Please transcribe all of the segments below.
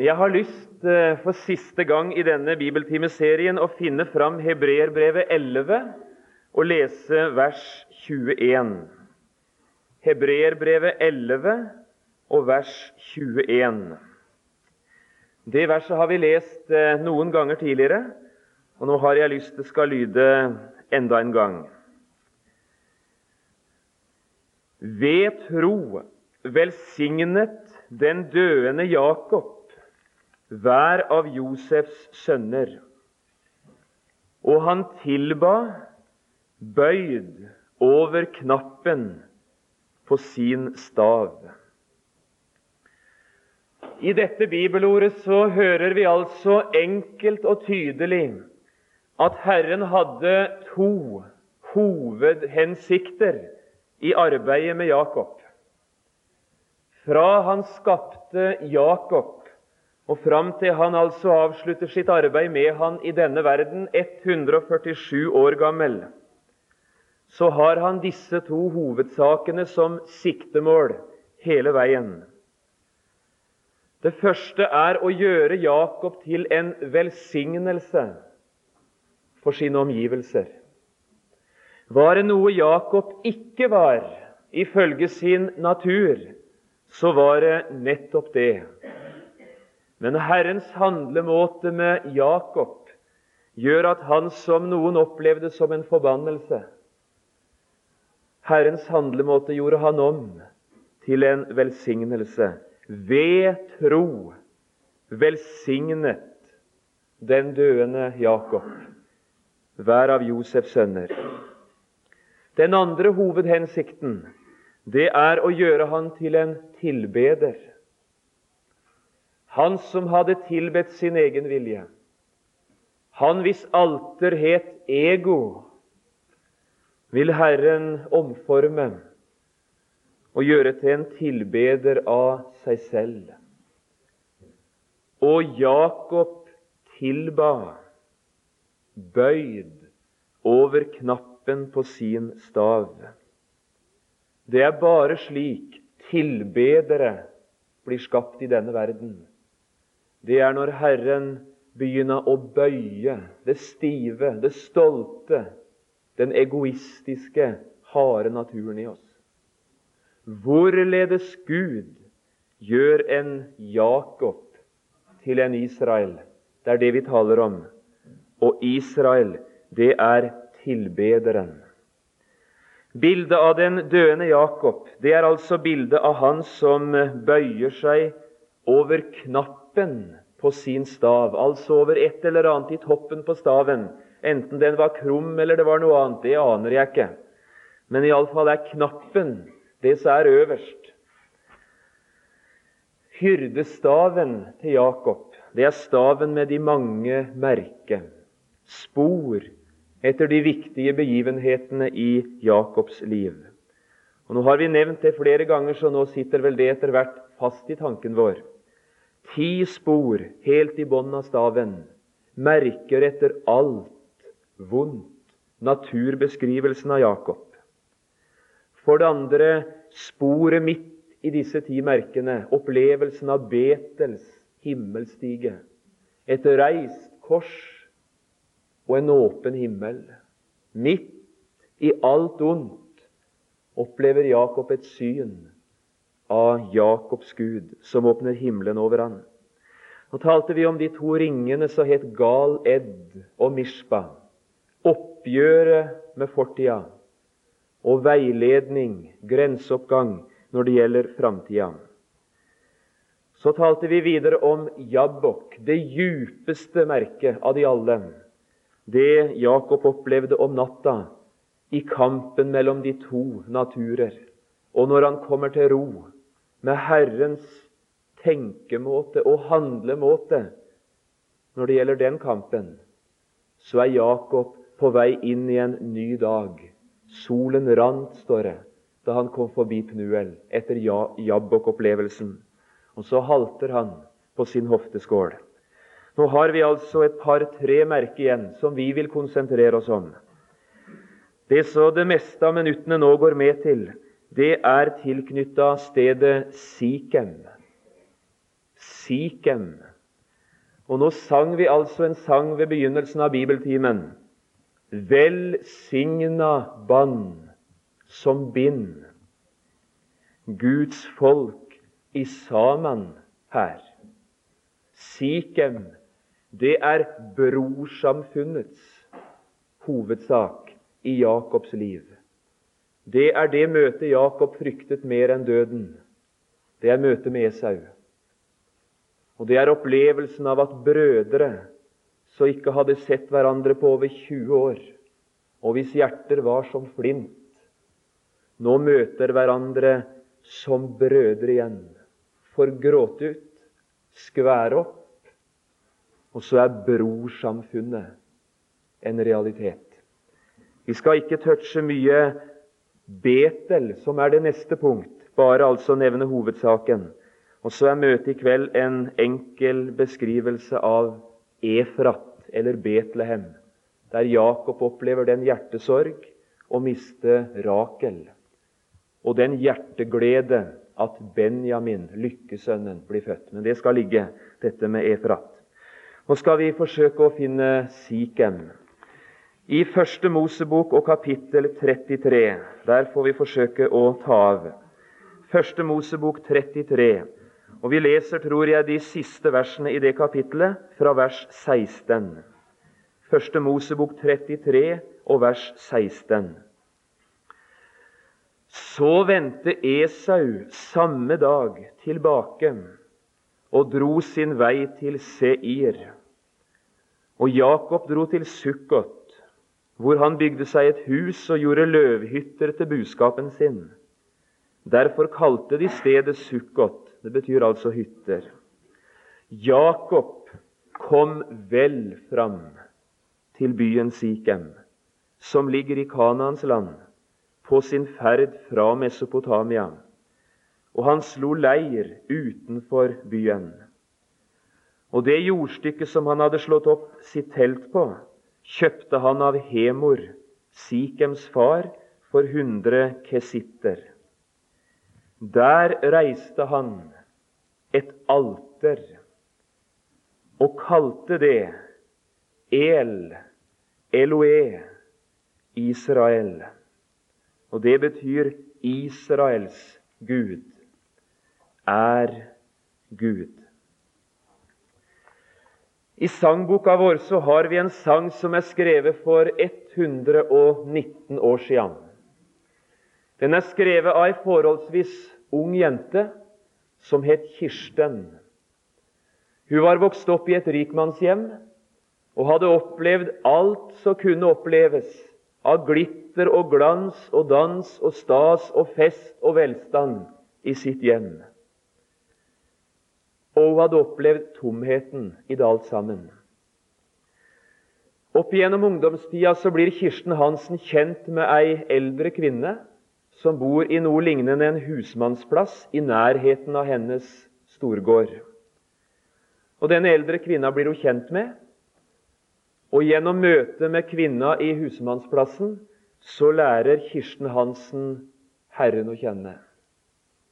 Jeg har lyst eh, for siste gang i denne bibeltimeserien å finne fram Hebreerbrevet 11 og lese vers 21. Hebreerbrevet 11 og vers 21. Det verset har vi lest eh, noen ganger tidligere, og nå har jeg lyst det skal lyde enda en gang. Ved tro velsignet den døende Jakob hver av Josefs sønner. Og han tilba, bøyd over knappen på sin stav. I dette bibelordet så hører vi altså enkelt og tydelig at Herren hadde to hovedhensikter i arbeidet med Jakob. Fra han skapte Jakob og fram til han altså avslutter sitt arbeid med han i denne verden, 147 år gammel, så har han disse to hovedsakene som siktemål hele veien. Det første er å gjøre Jakob til en velsignelse for sine omgivelser. Var det noe Jakob ikke var ifølge sin natur, så var det nettopp det. Men Herrens handlemåte med Jakob gjør at han som noen opplevde som en forbannelse Herrens handlemåte gjorde han om til en velsignelse. Ved tro velsignet den døende Jakob, hver av Josefs sønner. Den andre hovedhensikten det er å gjøre han til en tilbeder. Han som hadde tilbedt sin egen vilje. Han hvis alter het ego, vil Herren omforme og gjøre til en tilbeder av seg selv. Og Jakob tilba, bøyd over knappen på sin stav. Det er bare slik tilbedere blir skapt i denne verden det er når Herren begynner å bøye det stive, det stolte, den egoistiske, harde naturen i oss. Hvorledes Gud gjør en Jakob til en Israel. Det er det vi taler om. Og Israel, det er tilbederen. Bildet av den døende Jakob det er altså bildet av han som bøyer seg over knapp toppen på sin stav, altså over et eller annet i toppen på staven. Enten den var krum eller det var noe annet, det aner jeg ikke. Men iallfall er knappen det som er øverst. Hyrdestaven til Jakob, det er staven med de mange merker, spor etter de viktige begivenhetene i Jakobs liv. Og Nå har vi nevnt det flere ganger, så nå sitter vel det etter hvert fast i tanken vår. Ti spor helt i bånn av staven, merker etter alt vondt. Naturbeskrivelsen av Jakob. For det andre sporet midt i disse ti merkene, opplevelsen av Betels himmelstige. Et reist kors og en åpen himmel. Midt i alt ondt opplever Jakob et syn av Jakobs Gud, som åpner himmelen over han. Nå talte vi om de to ringene som het Gal Ed og Mishpa. Oppgjøret med fortida og veiledning, grenseoppgang, når det gjelder framtida. Så talte vi videre om Jabbok, det djupeste merket av de alle. Det Jakob opplevde om natta i kampen mellom de to naturer. Og når han kommer til ro, med Herrens tenkemåte og handlemåte når det gjelder den kampen, så er Jakob på vei inn i en ny dag. Solen rant, står det, da han kom forbi Pnuel etter Jabbok-opplevelsen. Og så halter han på sin hofteskål. Nå har vi altså et par-tre merker igjen som vi vil konsentrere oss om. Det så det meste av minuttene nå går med til, det er tilknytta stedet Sikhem. Sikhem. Og nå sang vi altså en sang ved begynnelsen av bibeltimen. Velsigna band som bind Guds folk i sammen her. Sikhem, det er brorsamfunnets hovedsak i Jakobs liv. Det er det møtet Jakob fryktet mer enn døden. Det er møtet med Esau. Og det er opplevelsen av at brødre så ikke hadde sett hverandre på over 20 år, og hvis hjerter var som flint, nå møter hverandre som brødre igjen. For gråte ut, skvære opp, og så er brorsamfunnet en realitet. Vi skal ikke touche mye Betel, som er det neste punkt, bare altså nevne hovedsaken. Og så er møtet i kveld en enkel beskrivelse av Efrat, eller Betlehem, der Jakob opplever den hjertesorg å miste Rakel, og den hjerteglede at Benjamin, lykkesønnen, blir født. Men det skal ligge, dette med Efrat. Nå skal vi forsøke å finne Sikhem. I Første Mosebok og kapittel 33, der får vi forsøke å ta av. Første Mosebok 33. Og Vi leser, tror jeg, de siste versene i det kapittelet, fra vers 16. Første Mosebok 33 og vers 16. Så vendte Esau samme dag tilbake og dro sin vei til Seir. Og Jakob dro til Sukkot, hvor han bygde seg et hus og gjorde løvhytter til buskapen sin. Derfor kalte de stedet Sukkot, det betyr altså hytter. Jakob kom vel fram til byen Sikhem, som ligger i Kanaans land, på sin ferd fra Mesopotamia, og han slo leir utenfor byen. Og det jordstykket som han hadde slått opp sitt telt på, kjøpte han av Hemor, Sikems far, for 100 kesitter. Der reiste han et alter og kalte det El, Eloe, Israel. Og det betyr Israels Gud er Gud. I sangboka vår så har vi en sang som er skrevet for 119 år siden. Den er skrevet av ei forholdsvis ung jente som het Kirsten. Hun var vokst opp i et rikmannshjem og hadde opplevd alt som kunne oppleves av glitter og glans og dans og stas og fest og velstand i sitt hjem. Og hun hadde opplevd tomheten i det alt sammen. Opp gjennom ungdomstida så blir Kirsten Hansen kjent med ei eldre kvinne som bor i noe lignende en husmannsplass i nærheten av hennes storgård. Og Denne eldre kvinna blir hun kjent med, og gjennom møtet med kvinna i husmannsplassen så lærer Kirsten Hansen Herren å kjenne.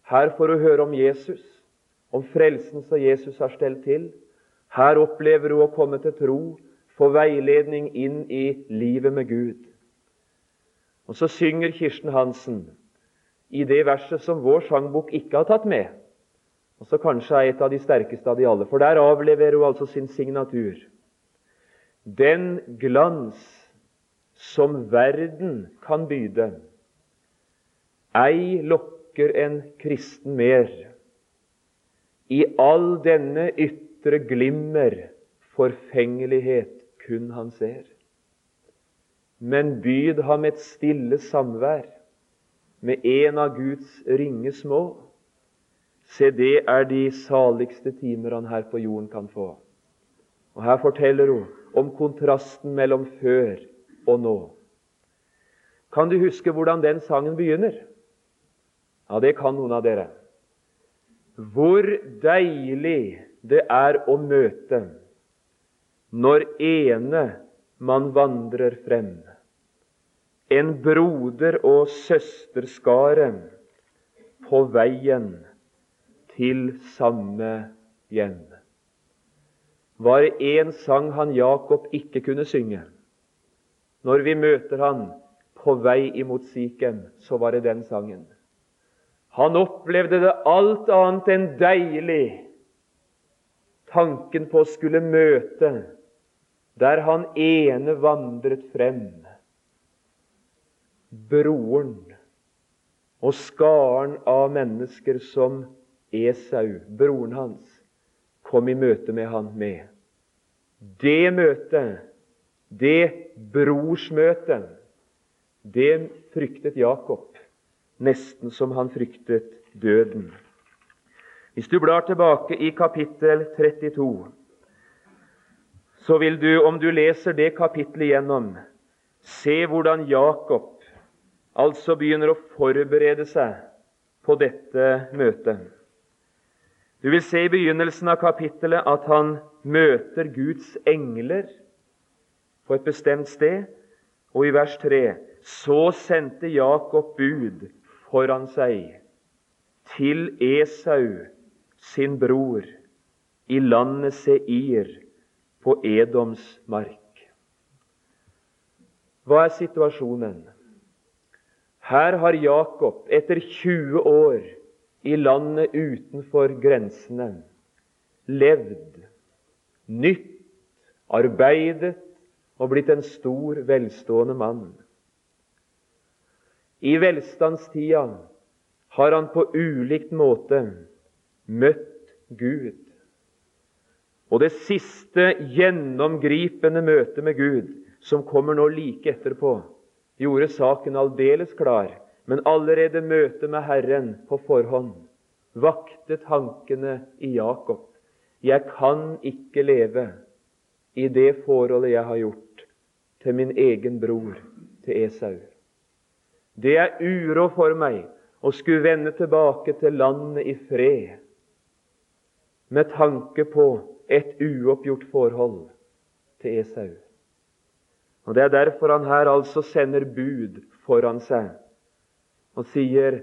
Her får hun høre om Jesus, om frelsen som Jesus har stelt til. Her opplever hun å komme til tro, få veiledning inn i livet med Gud. Og så synger Kirsten Hansen i det verset som vår sangbok ikke har tatt med, og så kanskje er et av de sterkeste av de alle, for der avleverer hun altså sin signatur. Den glans som verden kan byde, ei lokker en kristen mer. I all denne ytre glimmer forfengelighet kun han ser. Men byd ham et stille samvær med en av Guds ringe små. Se, det er de saligste timer han her på jorden kan få. Og Her forteller hun om kontrasten mellom før og nå. Kan du huske hvordan den sangen begynner? Ja, det kan noen av dere. Hvor deilig det er å møte når ene man vandrer frem en broder- og søsterskare på veien til samme hjem. Var det én sang han Jakob ikke kunne synge? Når vi møter han på vei imot Sikhem, så var det den sangen. Han opplevde det alt annet enn deilig, tanken på å skulle møte der han ene vandret frem, broren og skaren av mennesker som Esau, broren hans, kom i møte med han med. Det møtet, det brorsmøtet, det fryktet Jakob nesten som han fryktet døden. Hvis du blar tilbake i kapittel 32, så vil du, om du leser det kapittelet igjennom, se hvordan Jakob altså begynner å forberede seg på dette møtet. Du vil se i begynnelsen av kapittelet at han møter Guds engler på et bestemt sted. Og i vers 3 så sendte Jakob bud foran seg til Esau, sin bror, i landet Seir, på Edoms mark. Hva er situasjonen? Her har Jakob etter 20 år i landet utenfor grensene levd, nytt, arbeidet og blitt en stor, velstående mann. I velstandstida har han på ulikt måte møtt Gud. Og det siste gjennomgripende møtet med Gud, som kommer nå like etterpå, gjorde saken aldeles klar, men allerede møtet med Herren på forhånd vakte tankene i Jakob. Jeg kan ikke leve i det forholdet jeg har gjort til min egen bror, til Esau. Det er uro for meg å skulle vende tilbake til landet i fred med tanke på et uoppgjort forhold til Esau. Og Det er derfor han her altså sender bud foran seg og sier,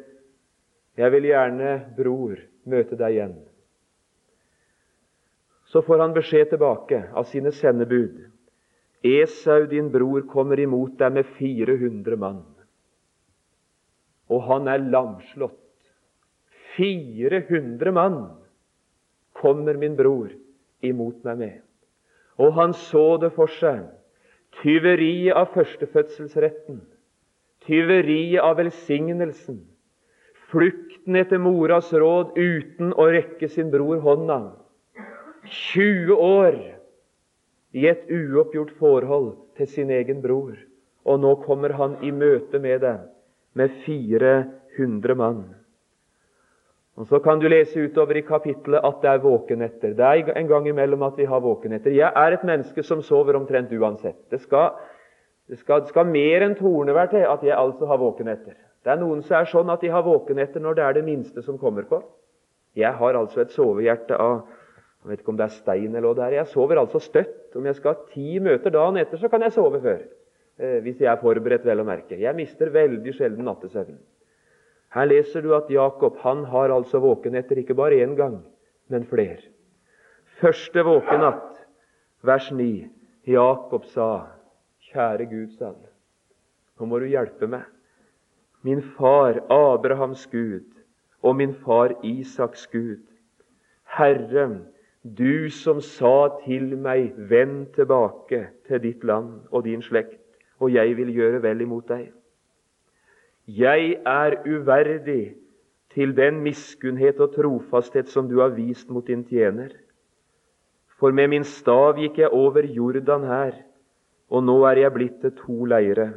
'Jeg vil gjerne, bror, møte deg igjen.' Så får han beskjed tilbake av sine sendebud. Esau, din bror, kommer imot deg med 400 mann. Og han er lamslått. 400 mann kommer min bror imot meg med. Og han så det for seg Tyveriet av førstefødselsretten, tyveriet av velsignelsen, flukten etter moras råd uten å rekke sin bror hånda. 20 år i et uoppgjort forhold til sin egen bror. Og nå kommer han i møte med det med 400 mann. Og Så kan du lese utover i kapittelet at det er våkenetter. Det er en gang imellom at vi har våkenetter. Jeg er et menneske som sover omtrent uansett. Det skal, det skal, det skal mer enn tornevær til at jeg altså har våkenetter. Det er noen som er sånn at de har våkenetter når det er det minste som kommer på. Jeg har altså et sovehjerte av jeg vet ikke om det er stein eller hva det er. Jeg sover altså støtt. Om jeg skal ha ti møter dagen etter, så kan jeg sove før. Eh, hvis jeg er forberedt, vel å merke. Jeg mister veldig sjelden nattesøvnen. Her leser du at Jakob han har altså våkenetter ikke bare én gang, men flere. Første våkenatt, vers 9. Jakob sa, 'Kjære Gud', sa han, 'nå må du hjelpe meg.' Min far Abrahams Gud og min far Isaks Gud. Herre, du som sa til meg, 'Vend tilbake til ditt land og din slekt', og jeg vil gjøre vel imot deg. Jeg er uverdig til den miskunnhet og trofasthet som du har vist mot din tjener. For med min stav gikk jeg over Jordan her, og nå er jeg blitt til to leire.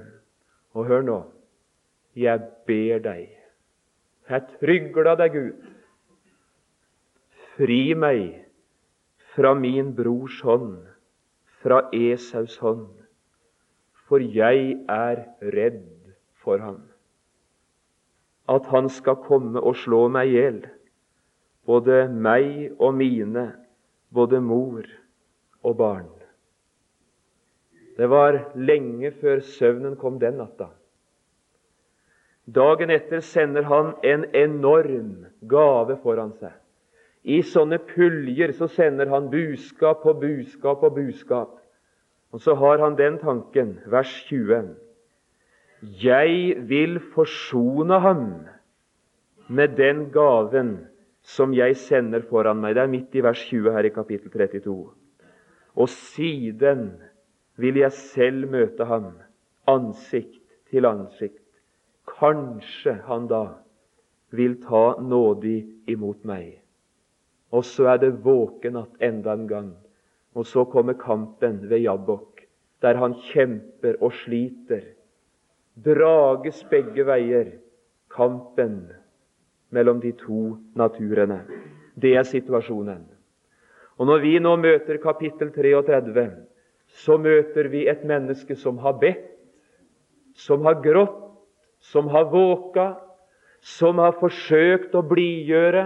Og hør nå, jeg ber deg, jeg trygler deg, Gud, fri meg fra min brors hånd, fra Esaus hånd, for jeg er redd for ham at han skal komme og slå meg i hjel, både meg og mine, både mor og barn. Det var lenge før søvnen kom den natta. Dagen etter sender han en enorm gave foran seg. I sånne puljer så sender han buskap på buskap og buskap. Og så har han den tanken, vers 20. Jeg vil forsone ham med den gaven som jeg sender foran meg. Det er midt i vers 20 her i kapittel 32. Og siden vil jeg selv møte ham ansikt til ansikt. Kanskje han da vil ta nådig imot meg. Og så er det våkenatt enda en gang. Og så kommer kampen ved Jabbok, der han kjemper og sliter. Drages begge veier. Kampen mellom de to naturene. Det er situasjonen. Og Når vi nå møter kapittel 33, så møter vi et menneske som har bedt, som har grått, som har våka, som har forsøkt å blidgjøre,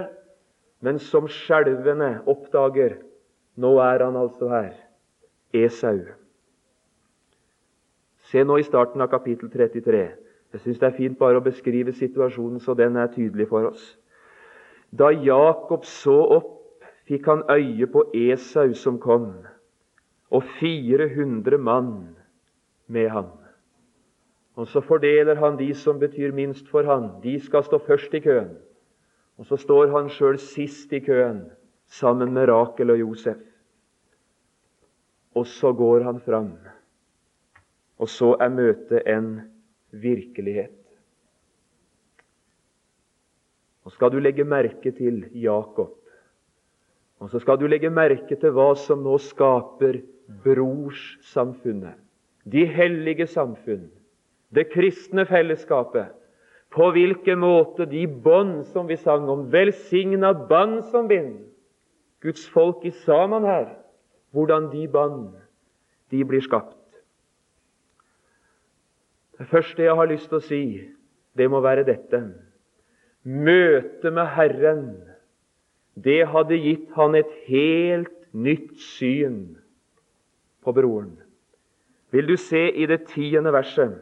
men som skjelvende oppdager nå er han altså her. Esau. Se nå i starten av kapittel 33. Jeg syns det er fint bare å beskrive situasjonen så den er tydelig for oss. Da Jakob så opp, fikk han øye på Esau som kom, og 400 mann med ham. Og Så fordeler han de som betyr minst for han. De skal stå først i køen. Og så står han sjøl sist i køen sammen med Rakel og Josef. Og så går han fram. Og så er møtet en virkelighet. Og skal du legge merke til Jakob, og så skal du legge merke til hva som nå skaper brorssamfunnet, de hellige samfunn, det kristne fellesskapet. På hvilken måte de bånd som vi sang om, velsigna bånd som bind, Guds folk i sammen her, hvordan de bånd de blir skapt. Det første jeg har lyst til å si, det må være dette. Møtet med Herren, det hadde gitt han et helt nytt syn på broren. Vil du se i det tiende verset,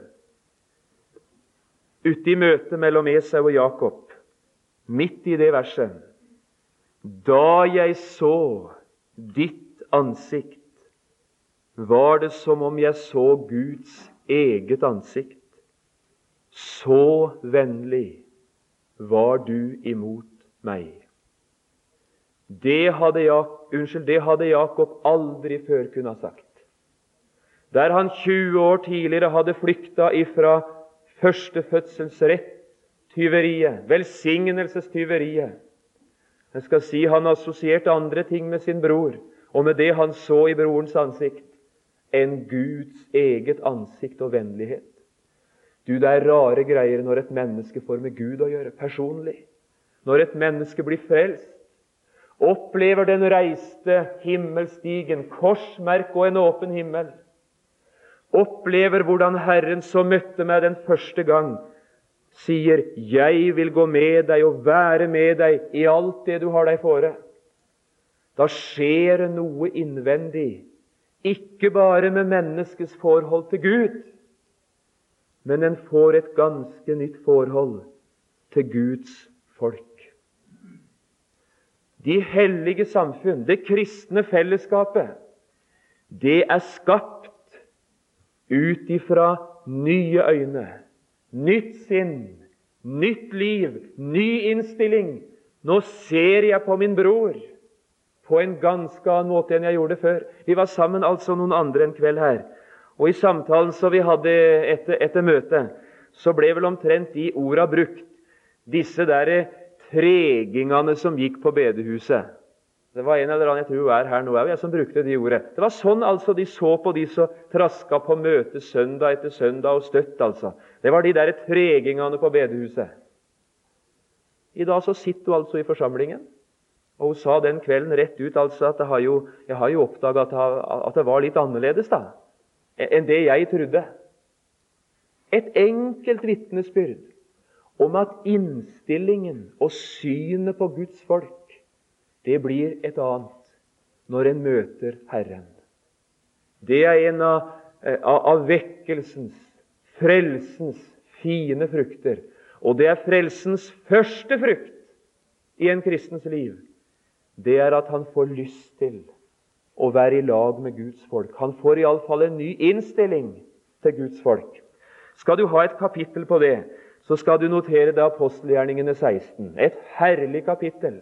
ute i møtet mellom Esau og Jakob, midt i det verset Da jeg så ditt ansikt, var det som om jeg så Guds eget ansikt. Så vennlig var du imot meg. Det hadde, Jak unnskyld, det hadde Jakob aldri før kunne sagt. Der han 20 år tidligere hadde flykta ifra førstefødselsrett, tyveriet, velsignelsestyveriet. Jeg skal si Han assosierte andre ting med sin bror, og med det han så i brorens ansikt enn Guds eget ansikt og vennlighet. Du, Det er rare greier når et menneske får med Gud å gjøre, personlig. Når et menneske blir frelst, opplever den reiste himmelstigen, korsmerk og en åpen himmel. Opplever hvordan Herren som møtte meg den første gang, sier 'Jeg vil gå med deg og være med deg i alt det du har deg fore'. Da skjer det noe innvendig ikke bare med menneskets forhold til Gud, men en får et ganske nytt forhold til Guds folk. De hellige samfunn, det kristne fellesskapet, det er skapt ut ifra nye øyne, nytt sinn, nytt liv, ny innstilling. Nå ser jeg på min bror på en ganske annen måte enn jeg gjorde før. Vi var sammen altså noen andre en kveld her. Og I samtalen som vi hadde etter, etter møtet, så ble vel omtrent de orda brukt. Disse der tregingene som gikk på bedehuset. Det var en eller annen jeg tror er her nå, jeg, som brukte de ordet. Det var sånn altså de så på de som traska på møte søndag etter søndag og støtt. altså. Det var de der tregingene på bedehuset. I dag så sitter hun altså i forsamlingen. Og Hun sa den kvelden rett ut altså at har jo, jeg har jo oppdaga at, det var litt annerledes da, enn det jeg trodde. Et enkelt vitnesbyrd om at innstillingen og synet på Guds folk det blir et annet når en møter Herren. Det er en av, eh, av vekkelsens, frelsens, fine frukter. Og det er frelsens første frukt i en kristens liv det er at han får lyst til å være i lag med Guds folk. Han får iallfall en ny innstilling til Guds folk. Skal du ha et kapittel på det, så skal du notere det apostelgjerningene 16. Et herlig kapittel,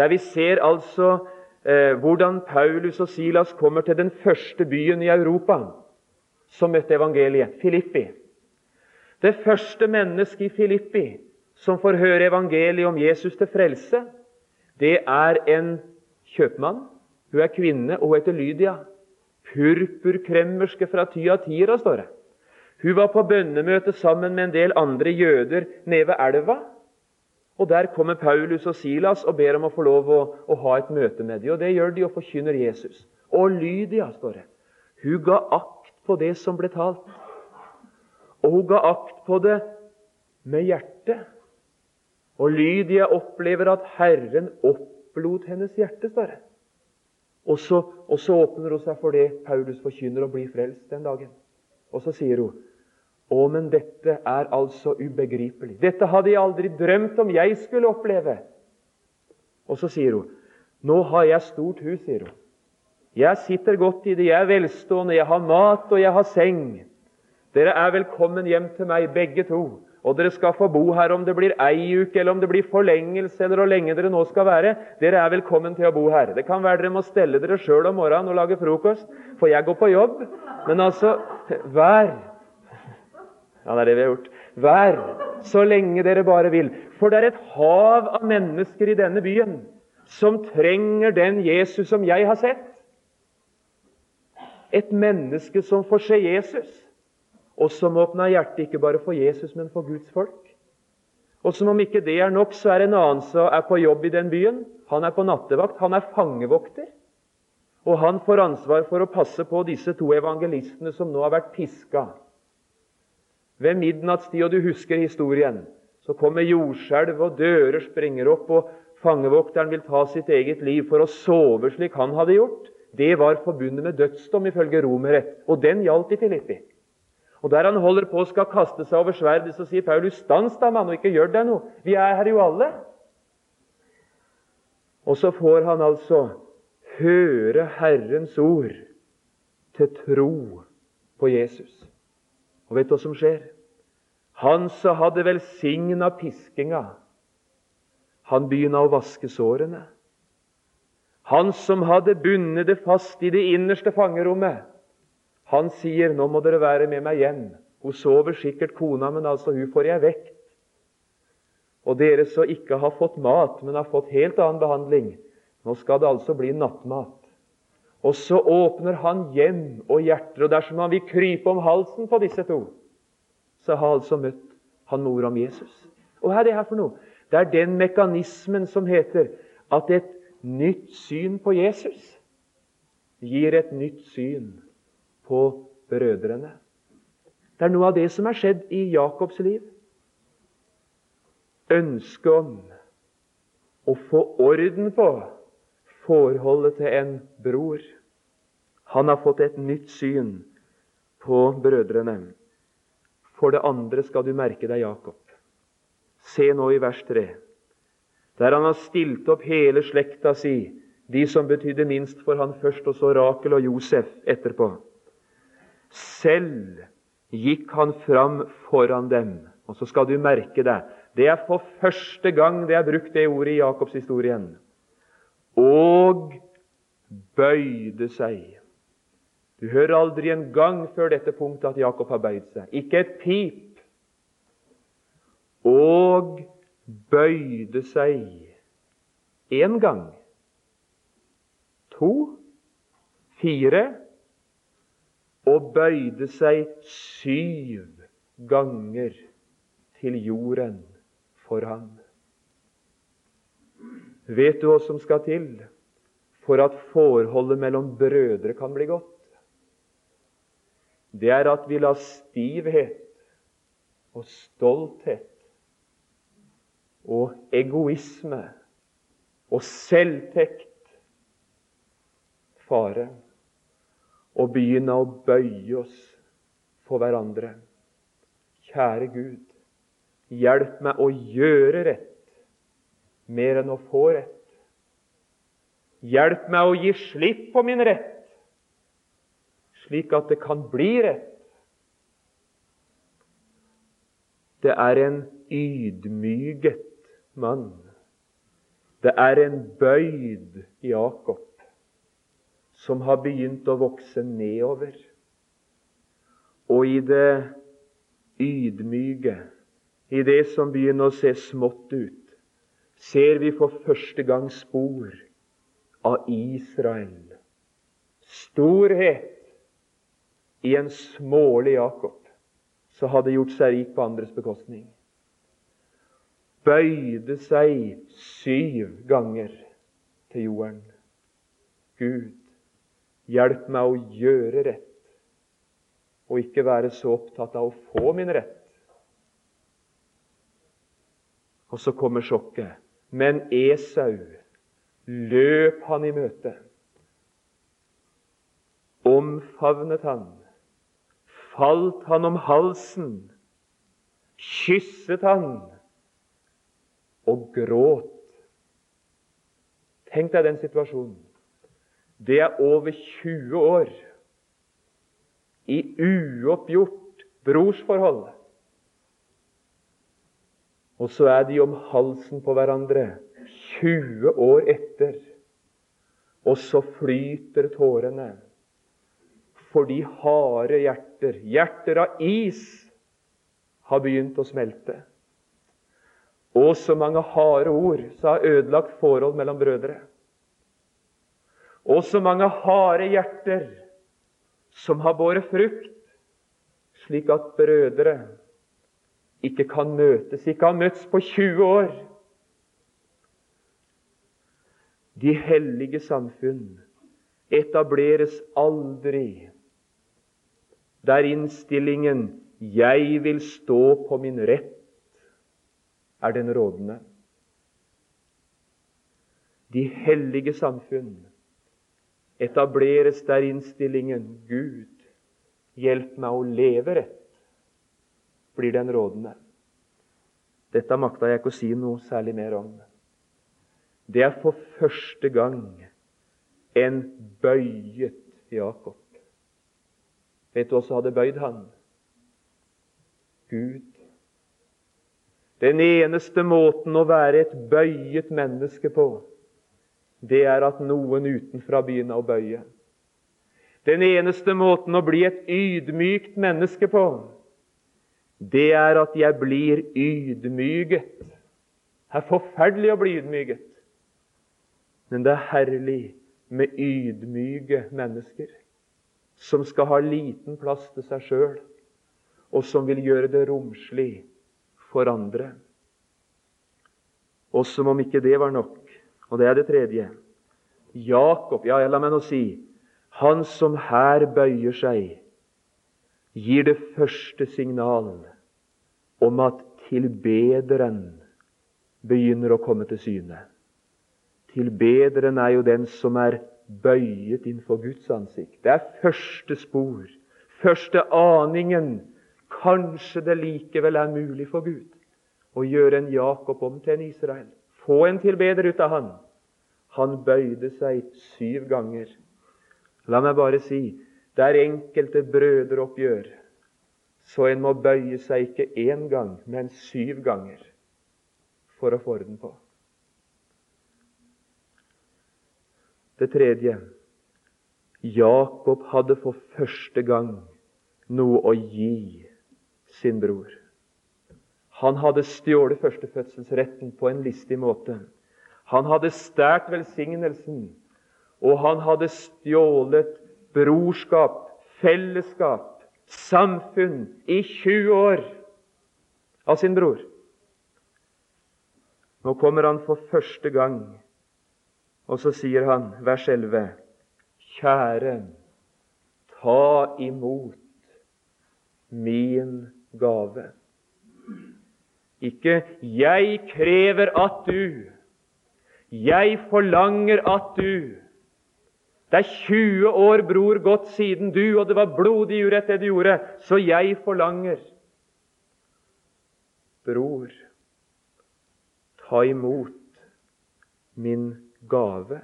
der vi ser altså eh, hvordan Paulus og Silas kommer til den første byen i Europa som møtte evangeliet, Filippi. Det første mennesket i Filippi som får høre evangeliet om Jesus til frelse, det er en kjøpmann. Hun er kvinne, og hun heter Lydia. Purpurkremmerske fra Tyatira, står det. Hun var på bønnemøte sammen med en del andre jøder nede ved elva. Og Der kommer Paulus og Silas og ber om å få lov å, å ha et møte med dem. Og Det gjør de og forkynner Jesus. Og Lydia, står det, hun ga akt på det som ble talt. Og hun ga akt på det med hjertet. Og Lydia opplever at Herren opplot hennes hjerte, står det. Og så, og så åpner hun seg for det Paulus forkynner, og blir frelst den dagen. Og så sier hun å, men dette er altså ubegripelig. Dette hadde jeg aldri drømt om jeg skulle oppleve. Og så sier hun, nå har jeg stort hus, sier hun. Jeg sitter godt i det, jeg er velstående, jeg har mat og jeg har seng. Dere er velkommen hjem til meg, begge to. Og dere skal få bo her om det blir ei uke, eller om det blir forlengelse, eller hvor lenge dere nå skal være. Dere er velkommen til å bo her. Det kan være dere må stelle dere sjøl om morgenen og lage frokost, for jeg går på jobb. Men altså, vær ja, det er det vi har gjort. Vær så lenge dere bare vil. For det er et hav av mennesker i denne byen som trenger den Jesus som jeg har sett. Et menneske som får se Jesus, og som åpner hjertet ikke bare for Jesus, men for Guds folk. Og som om ikke det er nok, så er en annen som er på jobb i den byen. Han er på nattevakt. Han er fangevokter. Og han får ansvar for å passe på disse to evangelistene som nå har vært piska ved midnattstid, og du husker historien, så kommer jordskjelv, og dører springer opp, og fangevokteren vil ta sitt eget liv for å sove slik han hadde gjort. Det var forbundet med dødsdom ifølge romere, og den gjaldt i Filippi. Og Der han holder på og skal kaste seg over sverdet, så sier Paulus, 'Stans da, mann, og ikke gjør deg noe. Vi er her jo alle.' Og så får han altså høre Herrens ord til tro på Jesus. Og vet du hva som skjer? Han som hadde velsigna piskinga, han begynner å vaske sårene. Han som hadde bundet det fast i det innerste fangerommet, han sier 'Nå må dere være med meg hjem'. Hun sover sikkert, kona, men altså hun får jeg vekt. Og dere som ikke har fått mat, men har fått helt annen behandling, nå skal det altså bli nattmat. Og så åpner han hjem og hjerter, og dersom han vil krype om halsen på disse to, så har altså møtt han mor om Jesus. Og hva er det her for noe? Det er den mekanismen som heter at et nytt syn på Jesus gir et nytt syn på brødrene. Det er noe av det som er skjedd i Jakobs liv. Ønsket om å få orden på forholdet til en bror. Han har fått et nytt syn på brødrene. For det andre skal du merke deg Jakob. Se nå i vers 3, der han har stilt opp hele slekta si, de som betydde minst for han først, og så Rakel og Josef etterpå. Selv gikk han fram foran dem. Og så skal du merke deg det er for første gang det er brukt det ordet i Jakobshistorien og bøyde seg. Du hører aldri en gang før dette punktet at Jakob har bøyd seg. Ikke et pip. Og bøyde seg én gang, to, fire og bøyde seg syv ganger til jorden for ham. Vet du hva som skal til for at forholdet mellom brødre kan bli godt? Det er at vi lar stivhet og stolthet og egoisme og selvtekt fare og begynne å bøye oss for hverandre. Kjære Gud, hjelp meg å gjøre rett mer enn å få rett. Hjelp meg å gi slipp på min rett, slik at det kan bli rett. Det er en ydmyget mann. Det er en bøyd Jakob som har begynt å vokse nedover. Og i det ydmyke, i det som begynner å se smått ut, ser vi for første gang spor av Israel. Storhet i en smålig Jakob som hadde gjort seg rik på andres bekostning. Bøyde seg syv ganger til jorden. Gud, hjelp meg å gjøre rett, og ikke være så opptatt av å få min rett. Og så kommer sjokket. Men Esau løp han i møte, omfavnet han, falt han om halsen, kysset han og gråt. Tenk deg den situasjonen. Det er over 20 år i uoppgjort brorsforhold. Og så er de om halsen på hverandre 20 år etter, og så flyter tårene For de harde hjerter, hjerter av is, har begynt å smelte. Og så mange harde ord som har ødelagt forhold mellom brødre. Og så mange harde hjerter som har båret frukt, slik at brødre ikke kan møtes, ikke har møtts på 20 år. De hellige samfunn etableres aldri der innstillingen 'jeg vil stå på min rett' er den rådende. De hellige samfunn etableres der innstillingen 'Gud, hjelp meg å leve rett', blir den rådende. Dette makta jeg ikke å si noe særlig mer om. Det er for første gang en bøyet Jakob. Vet du hva som hadde bøyd han? Gud. Den eneste måten å være et bøyet menneske på, det er at noen utenfra begynner å bøye. Den eneste måten å bli et ydmykt menneske på, det er at jeg blir ydmyget. Det er forferdelig å bli ydmyget. Men det er herlig med ydmyke mennesker som skal ha liten plass til seg sjøl, og som vil gjøre det romslig for andre. Og som om ikke det var nok, og det er det tredje Jakob, ja, la meg nå si han som her bøyer seg, gir det første signal om at tilbederen begynner å komme til syne. Tilbederen er jo den som er bøyet innenfor Guds ansikt. Det er første spor, første aningen. Kanskje det likevel er mulig for Gud å gjøre en Jakob om til en Israel. Få en tilbeder ut av han. Han bøyde seg syv ganger. La meg bare si det er enkelte brødreoppgjør, så en må bøye seg ikke én gang, men syv ganger for å få orden på. Det tredje Jakob hadde for første gang noe å gi sin bror. Han hadde stjålet førstefødselsretten på en listig måte. Han hadde stært velsignelsen, og han hadde stjålet brorskap, fellesskap, samfunn i 20 år av sin bror. Nå kommer han for første gang og så sier han, vers 11.: Kjære, ta imot min gave. Ikke 'jeg krever at du', 'jeg forlanger at du'. Det er 20 år, bror, gått siden du, og det var blodig urett det du gjorde, så jeg forlanger. Bror, ta imot min gave.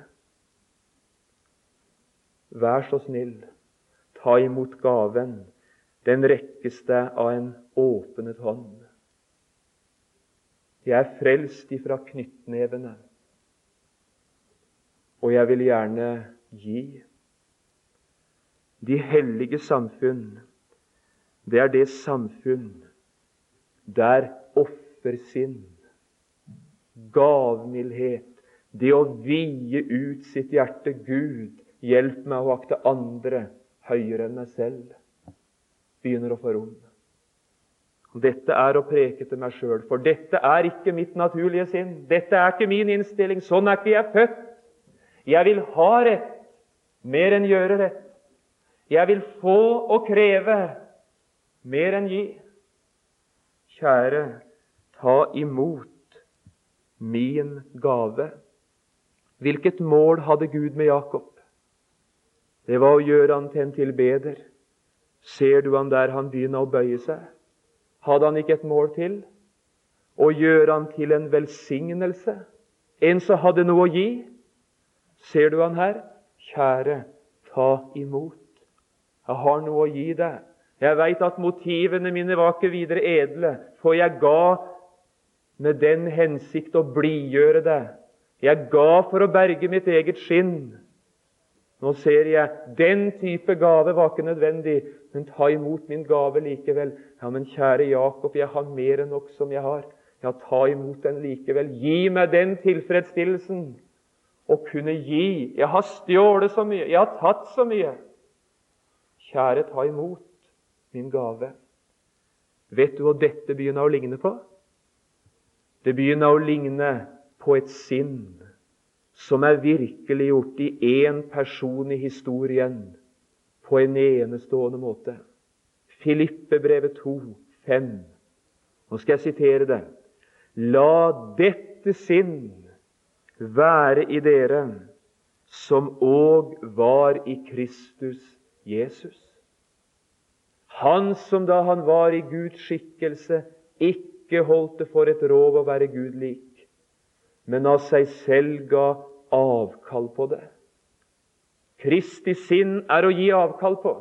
vær så snill, ta imot gaven. Den rekkes deg av en åpnet hånd. Jeg er frelst ifra knyttnevene, og jeg vil gjerne gi. De hellige samfunn, det er det samfunn der offersinn, gavmildhet, det å vie ut sitt hjerte Gud, hjelp meg å akte andre høyere enn meg selv, begynner å få rom. Dette er å preke til meg sjøl, for dette er ikke mitt naturlige sinn. Dette er ikke min innstilling. Sånn er ikke jeg født. Jeg vil ha rett mer enn gjøre rett. Jeg vil få og kreve mer enn gi. Kjære, ta imot min gave. Hvilket mål hadde Gud med Jakob? Det var å gjøre han til en tilbeder. Ser du han der han begynner å bøye seg? Hadde han ikke et mål til? Å gjøre han til en velsignelse, en som hadde noe å gi. Ser du han her? Kjære, ta imot. Jeg har noe å gi deg. Jeg veit at motivene mine var ikke videre edle, for jeg ga med den hensikt å blidgjøre deg. Jeg ga for å berge mitt eget skinn. Nå ser jeg den type gave var ikke nødvendig, men ta imot min gave likevel. Ja, men kjære Jakob, jeg har mer enn nok som jeg har. Ja, ta imot den likevel. Gi meg den tilfredsstillelsen å kunne gi. Jeg har stjålet så mye, jeg har tatt så mye. Kjære, ta imot min gave. Vet du hva dette begynner å ligne på? Det begynner å ligne på et sinn som er virkeliggjort i én person i historien på en enestående måte. Filippe brevet 2, 5. Nå skal jeg sitere det. La dette sinn være i dere som òg var i Kristus Jesus. Han som da han var i Guds skikkelse, ikke holdt det for et rov å være Gud lik men av seg selv ga avkall på det. Kristi sinn er å gi avkall på.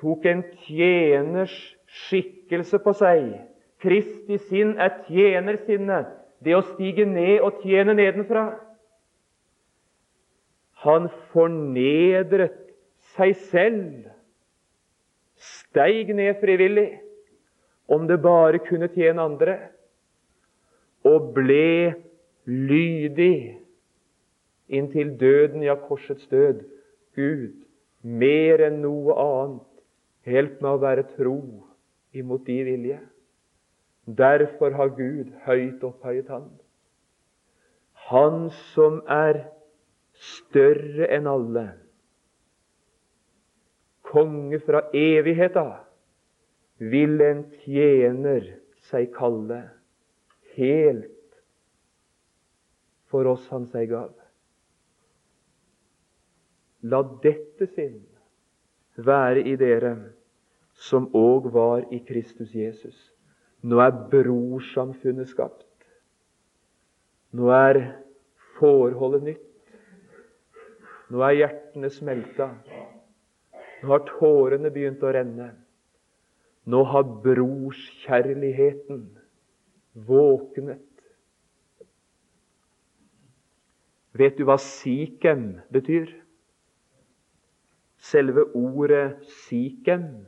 Tok en tjeners skikkelse på seg. Kristi sinn er tjenersinnet, det å stige ned og tjene nedenfra. Han fornedret seg selv, steig ned frivillig, om det bare kunne tjene andre og ble lydig inntil døden, ja, korsets død. Gud, mer enn noe annet, helt med å være tro imot de vilje. Derfor har Gud høyt opphøyet Han. Han som er større enn alle, konge fra evigheta vil en tjener seg kalle helt for oss han seg gav. La dette sinn være i dere som òg var i Kristus Jesus. Nå er brorsamfunnet skapt. Nå er forholdet nytt. Nå er hjertene smelta. Nå har tårene begynt å renne. Nå har brorskjærligheten våknet. Vet du hva Sikhem betyr? Selve ordet Sikhem,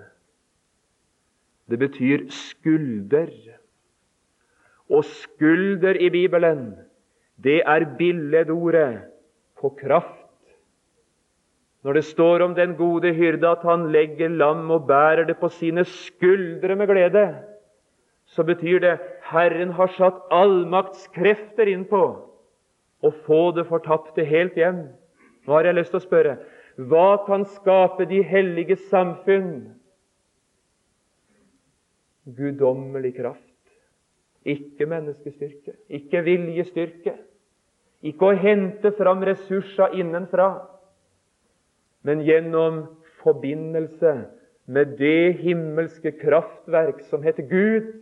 det betyr skulder. Og skulder i Bibelen, det er billedordet på kraft. Når det står om den gode hyrde at han legger lam og bærer det på sine skuldre med glede, så betyr det Herren har satt allmaktskrefter inn på å få det fortapte helt hjem. Nå har jeg lyst til å spørre hva kan skape de hellige samfunn? Guddommelig kraft. Ikke menneskestyrke, ikke viljestyrke. Ikke å hente fram ressurser innenfra, men gjennom forbindelse med det himmelske kraftverk som heter Gud,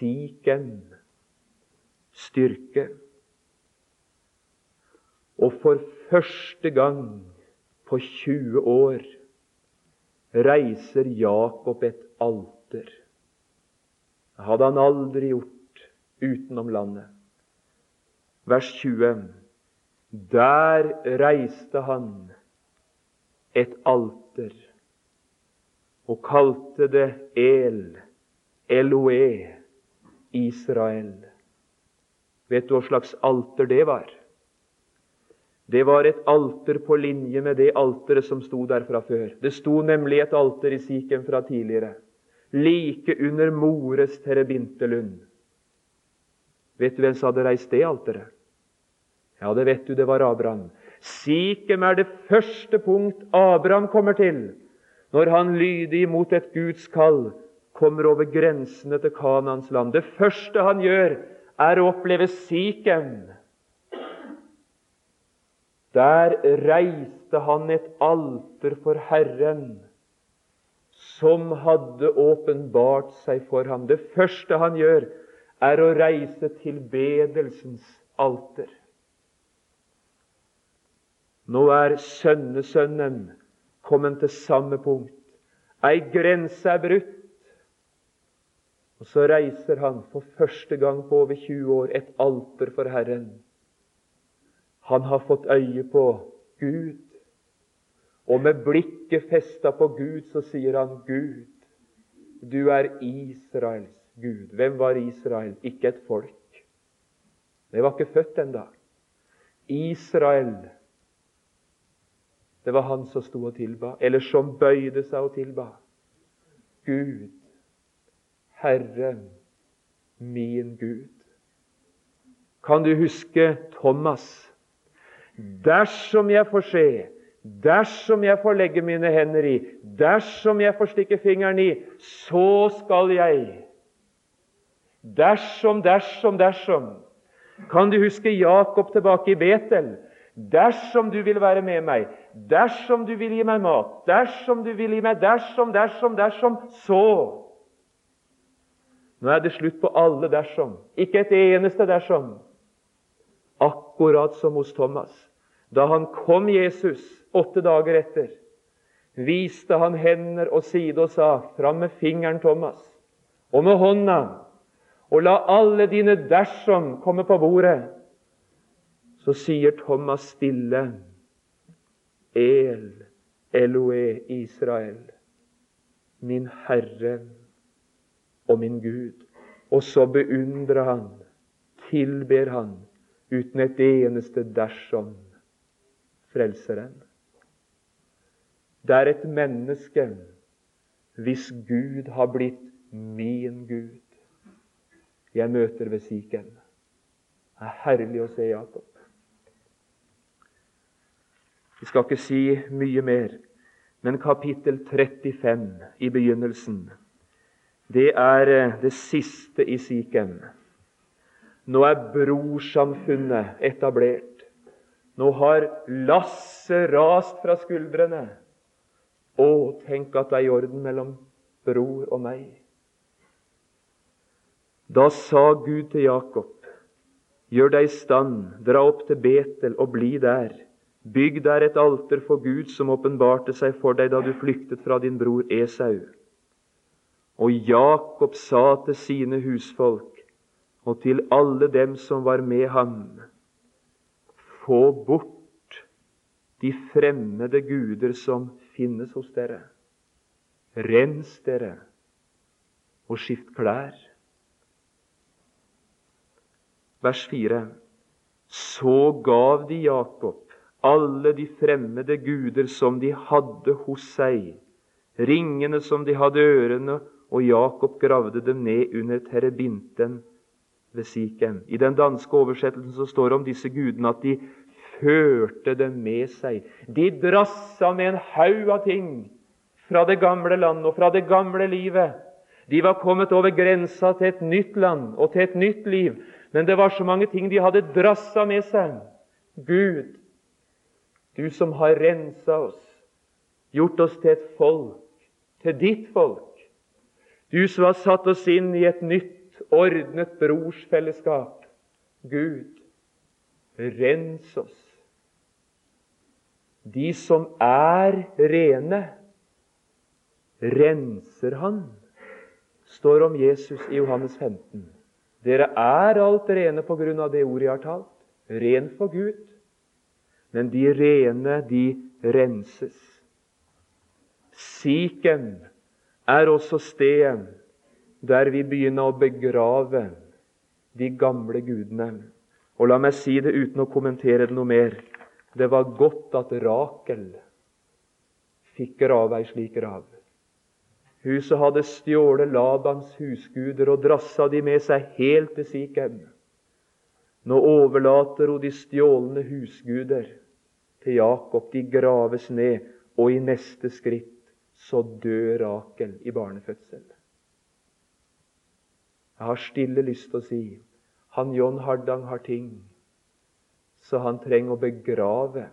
Siken styrke. Og for første gang på 20 år reiser Jakob et alter. Det hadde han aldri gjort utenom landet. Vers 20. Der reiste han et alter og kalte det El, Eloe, Israel. Vet du hva slags alter det var? Det var et alter på linje med det alteret som sto der fra før. Det sto nemlig et alter i Sikhem fra tidligere, like under Mores terebintelund. Vet du hvem som hadde reist det alteret? Ja, det vet du, det var Abraham. Sikhem er det første punkt Abraham kommer til når han lydig mot et Guds kall kommer over grensene til Kanans land. Det første han gjør, er å oppleve Sikhem. Der reiste han et alter for Herren, som hadde åpenbart seg for ham. Det første han gjør, er å reise tilbedelsens alter. Nå er sønnesønnen kommet til samme punkt. Ei grense er brutt. Og så reiser han for første gang på over 20 år et alter for Herren. Han har fått øye på Gud. Og med blikket festa på Gud så sier han, 'Gud, du er Israels Gud.' Hvem var Israel? Ikke et folk. Det var ikke født ennå. Israel det var han som sto og tilba, eller som bøyde seg og tilba. Gud, Herren, min Gud. Kan du huske Thomas? Dersom jeg får se, dersom jeg får legge mine hender i, dersom jeg får stikke fingeren i, så skal jeg. Dersom, dersom, dersom. Kan du huske Jakob tilbake i Betel? Dersom du vil være med meg, dersom du vil gi meg mat, dersom du vil gi meg dersom, dersom, dersom, så Nå er det slutt på alle dersom. Ikke et eneste dersom. Akkurat som hos Thomas. Da han kom Jesus åtte dager etter, viste han hender og side og sa, 'Fram med fingeren, Thomas, og med hånda, og la alle dine dersom komme på bordet.' så sier Thomas stille El, Eloe, Israel, min Herre og min Gud. Og så beundrer han, tilber han, uten et eneste dersom, Frelseren. Det er et menneske hvis Gud har blitt min Gud. Jeg møter ved Siken. Det er herlig å se Jakob. Vi skal ikke si mye mer, men kapittel 35 i begynnelsen, det er eh, det siste i Sikhem. Nå er brorsamfunnet etablert. Nå har lasset rast fra skuldrene. Å, tenk at det er i orden mellom bror og meg. Da sa Gud til Jakob, gjør deg i stand, dra opp til Betel og bli der Bygg der et alter for Gud som åpenbarte seg for deg da du flyktet fra din bror Esau. Og Jakob sa til sine husfolk og til alle dem som var med ham, få bort de fremmede guder som finnes hos dere. Rens dere og skift klær. Vers 4. Så gav de Jakob alle de fremmede guder som de hadde hos seg, ringene som de hadde ørene, og Jakob gravde dem ned under terebinten ved Sikhem. I den danske oversettelsen så står det om disse gudene at de førte dem med seg. De drassa med en haug av ting fra det gamle landet og fra det gamle livet. De var kommet over grensa til et nytt land og til et nytt liv, men det var så mange ting de hadde drassa med seg. Gud du som har rensa oss, gjort oss til et folk, til ditt folk. Du som har satt oss inn i et nytt, ordnet brorsfellesskap. Gud, rens oss De som er rene, renser han, står om Jesus i Johannes 15. Dere er alt rene på grunn av det ordet jeg har talt. Ren for Gud. Men de rene, de renses. Sikhem er også stedet der vi begynner å begrave de gamle gudene. Og la meg si det uten å kommentere det noe mer. Det var godt at Rakel fikk grave ei slik grav. Huset hadde stjålet Labans husguder og drassa de med seg helt til Sikhem. Nå overlater hun de stjålne husguder til Jakob. De graves ned, og i neste skritt så dør Rakel i barnefødsel. Jeg har stille lyst til å si han John Hardang har ting så han trenger å begrave.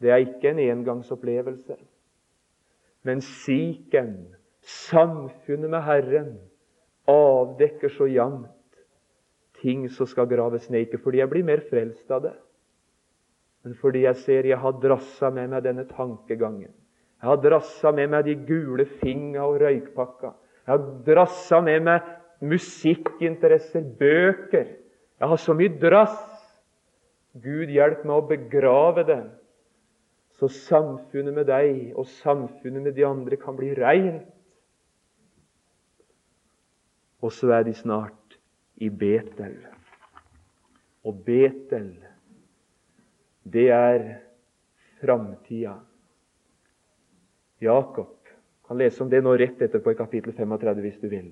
Det er ikke en engangsopplevelse. Men siken, samfunnet med Herren, avdekker så jevnt ting som skal graves ned. Ikke fordi jeg blir mer frelst av det, men fordi jeg ser jeg har drassa med meg denne tankegangen. Jeg har drassa med meg de gule finga og røykpakka. Jeg har drassa med meg musikkinteresser, bøker. Jeg har så mye drass Gud, hjelp meg å begrave det, så samfunnet med deg og samfunnet med de andre kan bli reint. Og så er de snart i Betel. Og Betel, det er framtida. Jakob kan lese om det nå rett etterpå i kapittel 35 hvis du vil.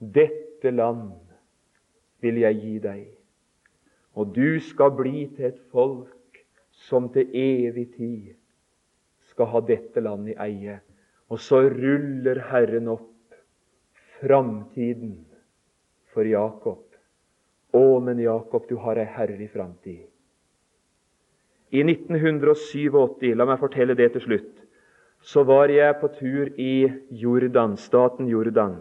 Dette land vil jeg gi deg og du skal bli til et folk som til evig tid skal ha dette landet i eie. Og så ruller Herren opp framtiden for Jakob. Å, men Jakob, du har ei herlig framtid. I 1987, la meg fortelle det til slutt, så var jeg på tur i Jordan, staten Jordan.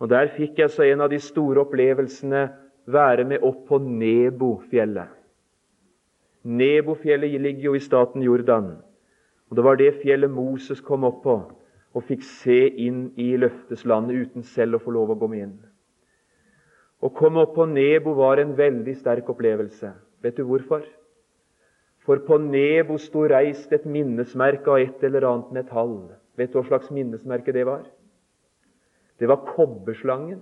Og Der fikk jeg så en av de store opplevelsene være med opp på Nebofjellet. Nebofjellet ligger jo i staten Jordan. Og Det var det fjellet Moses kom opp på og fikk se inn i løfteslandet uten selv å få lov å gå med inn. Å komme opp på Nebo var en veldig sterk opplevelse. Vet du hvorfor? For på Nebo sto reist et minnesmerke av et eller annet metall. Vet du hva slags minnesmerke det var? Det var kobberslangen.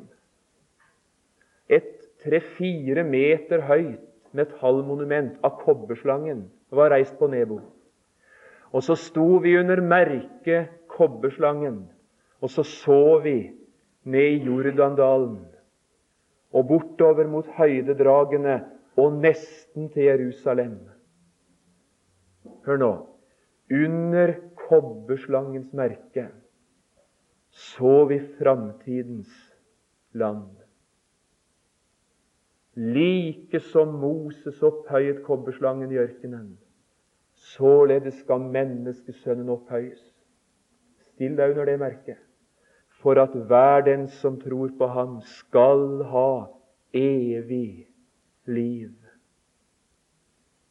Et tre-fire meter høyt metallmonument av kobberslangen var reist på Nebo. Og så sto vi under merket kobberslangen, og så så vi ned i Jordandalen og bortover mot høydedragene og nesten til Jerusalem. Hør nå. Under kobberslangens merke så vi framtidens land. Like som Moses opphøyet kobberslangen i ørkenen, således skal menneskesønnen opphøyes. Still deg under det merket, for at hver den som tror på ham, skal ha evig liv.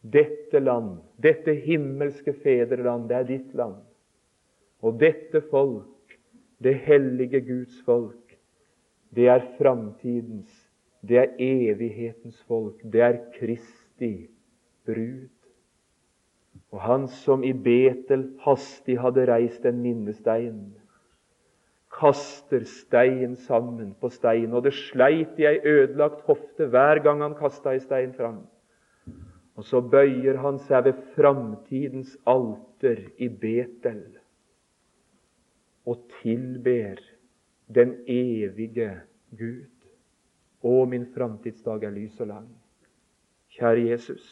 Dette land, dette himmelske fedreland, det er ditt land. Og dette folk, det hellige Guds folk, det er framtidens det er evighetens folk. Det er Kristi brud. Og han som i Betel hastig hadde reist en minnestein, kaster stein sammen på stein, og det sleit i ei ødelagt hofte hver gang han kasta ei stein fram. Og så bøyer han seg ved framtidens alter i Betel og tilber den evige Gud. Å, min framtidsdag er lys og lang. Kjære Jesus,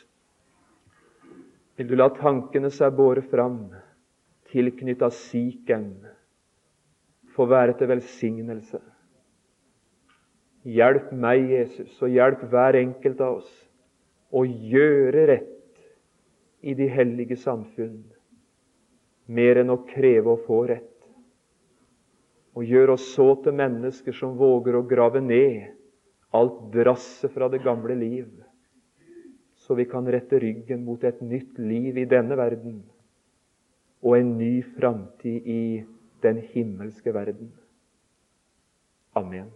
vil du la tankene seg båre fram, tilknytta siken, få være til velsignelse. Hjelp meg, Jesus, og hjelp hver enkelt av oss å gjøre rett i de hellige samfunn, mer enn å kreve å få rett. Og gjør oss så til mennesker som våger å grave ned alt drasset fra det gamle liv, så vi kan rette ryggen mot et nytt liv i denne verden og en ny framtid i den himmelske verden. Amen.